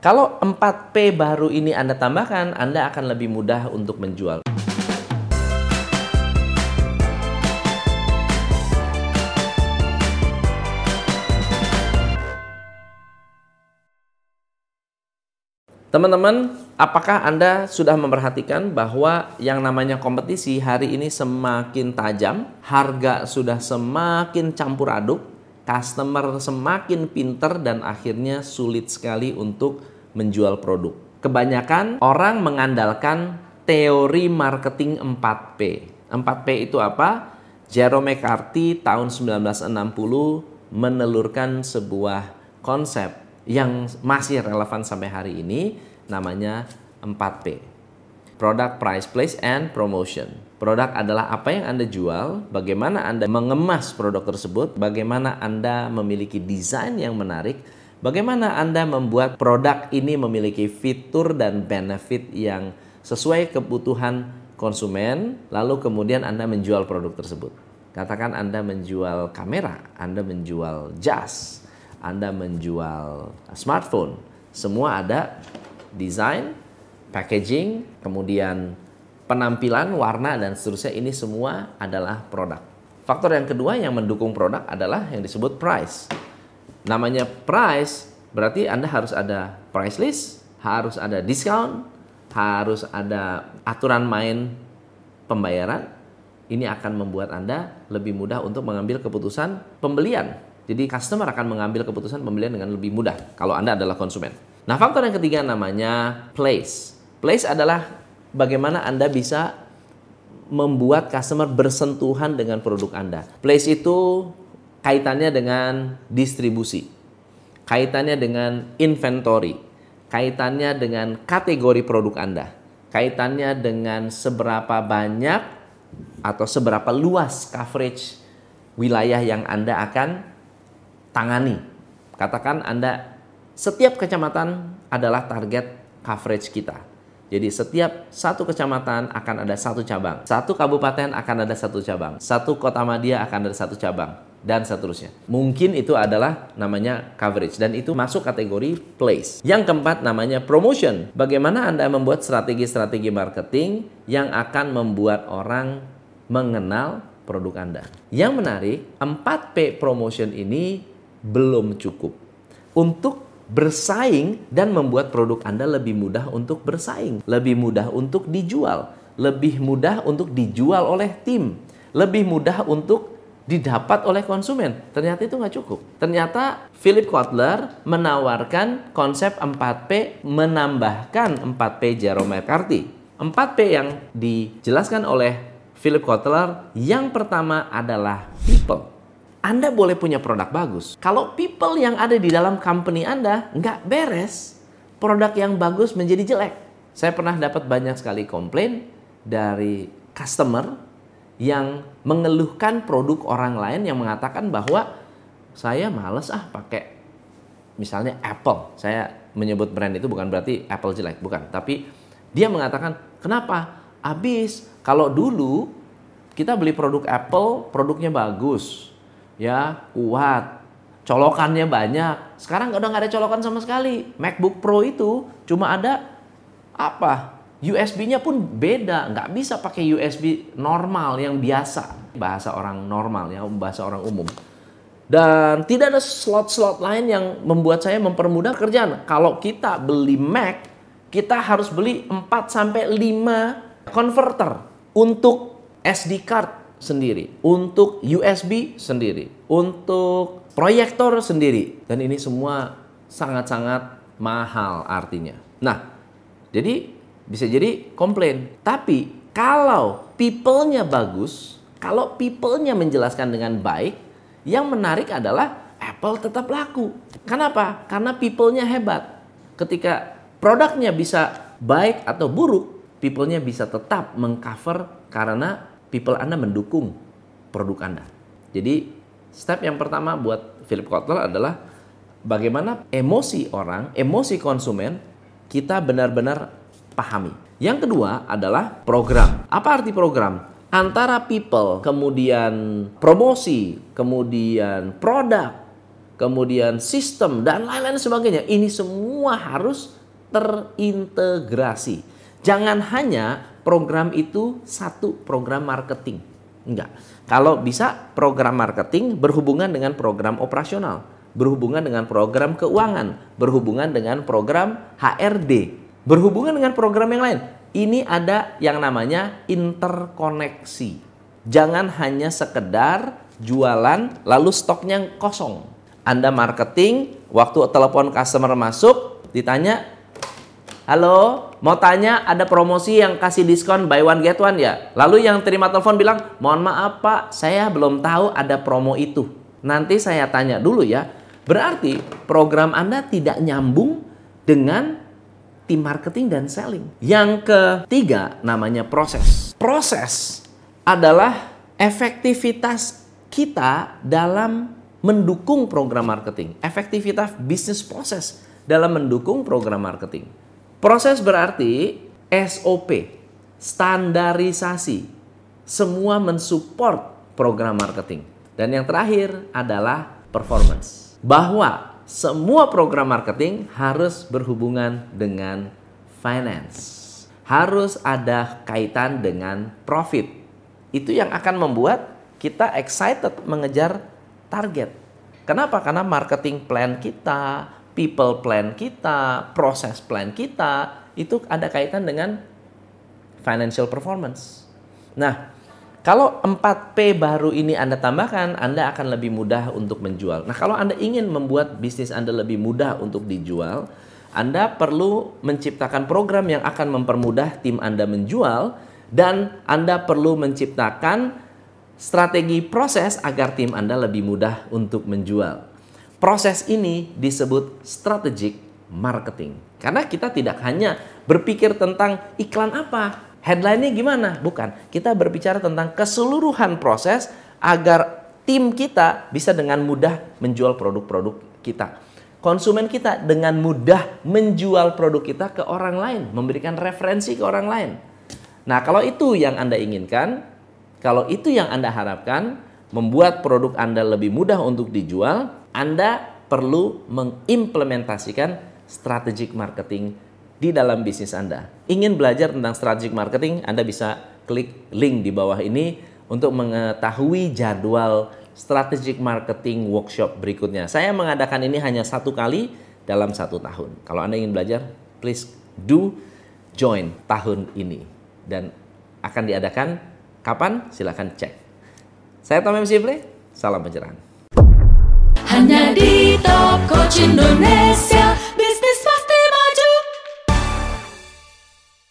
Kalau 4P baru ini Anda tambahkan, Anda akan lebih mudah untuk menjual. Teman-teman, apakah Anda sudah memperhatikan bahwa yang namanya kompetisi hari ini semakin tajam, harga sudah semakin campur aduk, customer semakin pinter dan akhirnya sulit sekali untuk menjual produk. Kebanyakan orang mengandalkan teori marketing 4P. 4P itu apa? Jerome McCarthy tahun 1960 menelurkan sebuah konsep yang masih relevan sampai hari ini namanya 4P. Product, Price, Place, and Promotion. Produk adalah apa yang Anda jual, bagaimana Anda mengemas produk tersebut, bagaimana Anda memiliki desain yang menarik, bagaimana Anda membuat produk ini memiliki fitur dan benefit yang sesuai kebutuhan konsumen, lalu kemudian Anda menjual produk tersebut. Katakan Anda menjual kamera, Anda menjual jas, anda menjual smartphone, semua ada desain, packaging, kemudian penampilan, warna dan seterusnya ini semua adalah produk. Faktor yang kedua yang mendukung produk adalah yang disebut price. Namanya price berarti Anda harus ada price list, harus ada discount, harus ada aturan main pembayaran. Ini akan membuat Anda lebih mudah untuk mengambil keputusan pembelian jadi customer akan mengambil keputusan pembelian dengan lebih mudah kalau Anda adalah konsumen. Nah, faktor yang ketiga namanya place. Place adalah bagaimana Anda bisa membuat customer bersentuhan dengan produk Anda. Place itu kaitannya dengan distribusi, kaitannya dengan inventory, kaitannya dengan kategori produk Anda, kaitannya dengan seberapa banyak atau seberapa luas coverage wilayah yang Anda akan tangani. Katakan Anda setiap kecamatan adalah target coverage kita. Jadi setiap satu kecamatan akan ada satu cabang, satu kabupaten akan ada satu cabang, satu kota media akan ada satu cabang, dan seterusnya. Mungkin itu adalah namanya coverage dan itu masuk kategori place. Yang keempat namanya promotion. Bagaimana Anda membuat strategi-strategi marketing yang akan membuat orang mengenal produk Anda. Yang menarik, 4P promotion ini belum cukup untuk bersaing dan membuat produk Anda lebih mudah untuk bersaing, lebih mudah untuk dijual, lebih mudah untuk dijual oleh tim, lebih mudah untuk didapat oleh konsumen. Ternyata itu nggak cukup. Ternyata Philip Kotler menawarkan konsep 4P menambahkan 4P Jerome McCarthy. 4P yang dijelaskan oleh Philip Kotler yang pertama adalah people. Anda boleh punya produk bagus. Kalau people yang ada di dalam company Anda nggak beres, produk yang bagus menjadi jelek. Saya pernah dapat banyak sekali komplain dari customer yang mengeluhkan produk orang lain yang mengatakan bahwa saya males ah pakai misalnya Apple. Saya menyebut brand itu bukan berarti Apple jelek, bukan. Tapi dia mengatakan, kenapa? Habis kalau dulu kita beli produk Apple, produknya bagus ya kuat, colokannya banyak. Sekarang udah nggak ada colokan sama sekali. MacBook Pro itu cuma ada apa? USB-nya pun beda, nggak bisa pakai USB normal yang biasa, bahasa orang normal ya, bahasa orang umum. Dan tidak ada slot-slot lain yang membuat saya mempermudah kerjaan. Kalau kita beli Mac, kita harus beli 4 sampai 5 converter untuk SD card sendiri, untuk USB sendiri, untuk proyektor sendiri. Dan ini semua sangat-sangat mahal artinya. Nah, jadi bisa jadi komplain. Tapi kalau people-nya bagus, kalau people-nya menjelaskan dengan baik, yang menarik adalah Apple tetap laku. Kenapa? Karena people-nya hebat. Ketika produknya bisa baik atau buruk, people-nya bisa tetap mengcover karena people Anda mendukung produk Anda. Jadi step yang pertama buat Philip Kotler adalah bagaimana emosi orang, emosi konsumen kita benar-benar pahami. Yang kedua adalah program. Apa arti program? Antara people, kemudian promosi, kemudian produk, kemudian sistem dan lain-lain sebagainya. Ini semua harus terintegrasi. Jangan hanya program itu satu program marketing. Enggak. Kalau bisa program marketing berhubungan dengan program operasional, berhubungan dengan program keuangan, berhubungan dengan program HRD, berhubungan dengan program yang lain. Ini ada yang namanya interkoneksi. Jangan hanya sekedar jualan lalu stoknya kosong. Anda marketing, waktu telepon customer masuk, ditanya, Halo, mau tanya ada promosi yang kasih diskon buy one get one ya? Lalu yang terima telepon bilang, mohon maaf pak, saya belum tahu ada promo itu. Nanti saya tanya dulu ya. Berarti program Anda tidak nyambung dengan tim marketing dan selling. Yang ketiga namanya proses. Proses adalah efektivitas kita dalam mendukung program marketing. Efektivitas bisnis proses dalam mendukung program marketing. Proses berarti SOP, standarisasi. Semua mensupport program marketing. Dan yang terakhir adalah performance. Bahwa semua program marketing harus berhubungan dengan finance. Harus ada kaitan dengan profit. Itu yang akan membuat kita excited mengejar target. Kenapa? Karena marketing plan kita, people plan kita, proses plan kita itu ada kaitan dengan financial performance. Nah, kalau 4P baru ini Anda tambahkan, Anda akan lebih mudah untuk menjual. Nah, kalau Anda ingin membuat bisnis Anda lebih mudah untuk dijual, Anda perlu menciptakan program yang akan mempermudah tim Anda menjual dan Anda perlu menciptakan strategi proses agar tim Anda lebih mudah untuk menjual. Proses ini disebut strategic marketing. Karena kita tidak hanya berpikir tentang iklan apa, Headline-nya gimana? Bukan. Kita berbicara tentang keseluruhan proses agar tim kita bisa dengan mudah menjual produk-produk kita. Konsumen kita dengan mudah menjual produk kita ke orang lain, memberikan referensi ke orang lain. Nah, kalau itu yang Anda inginkan, kalau itu yang Anda harapkan, membuat produk Anda lebih mudah untuk dijual, Anda perlu mengimplementasikan strategic marketing di dalam bisnis Anda. Ingin belajar tentang strategic marketing, Anda bisa klik link di bawah ini untuk mengetahui jadwal strategic marketing workshop berikutnya. Saya mengadakan ini hanya satu kali dalam satu tahun. Kalau Anda ingin belajar, please do join tahun ini. Dan akan diadakan kapan? Silahkan cek. Saya Tom MC Play, salam pencerahan. Hanya di Top Coach Indonesia